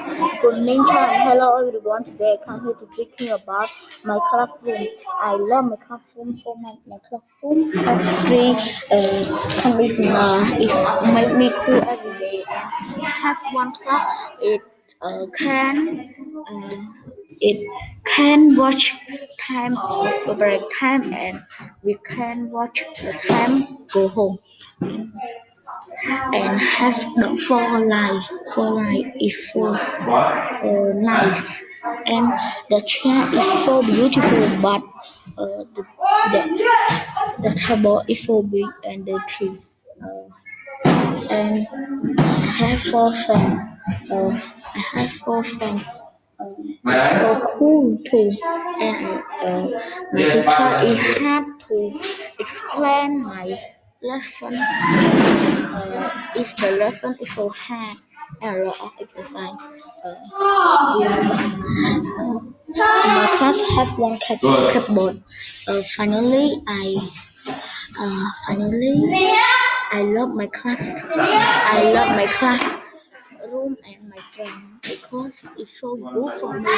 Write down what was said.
Good meantime, hello everyone. Today I come here to speak you about my classroom. I love my classroom so much. My classroom has three uh, conditioner. It make me cool every day. And have one clock. It uh, can uh, it can watch time break time and we can watch the time go home and have the four life four life is four uh, life. And the chair is so beautiful but uh, the, the the table is so big and dirty uh, and I have four fans uh, I have four fans uh, so cool too. And uh, my teacher is hard to explain my lesson if the lesson is so hard lot of exercise uh, yeah. my class have one cupboard uh, finally I uh, finally I love my class I love my class room and my friend because it's so good for me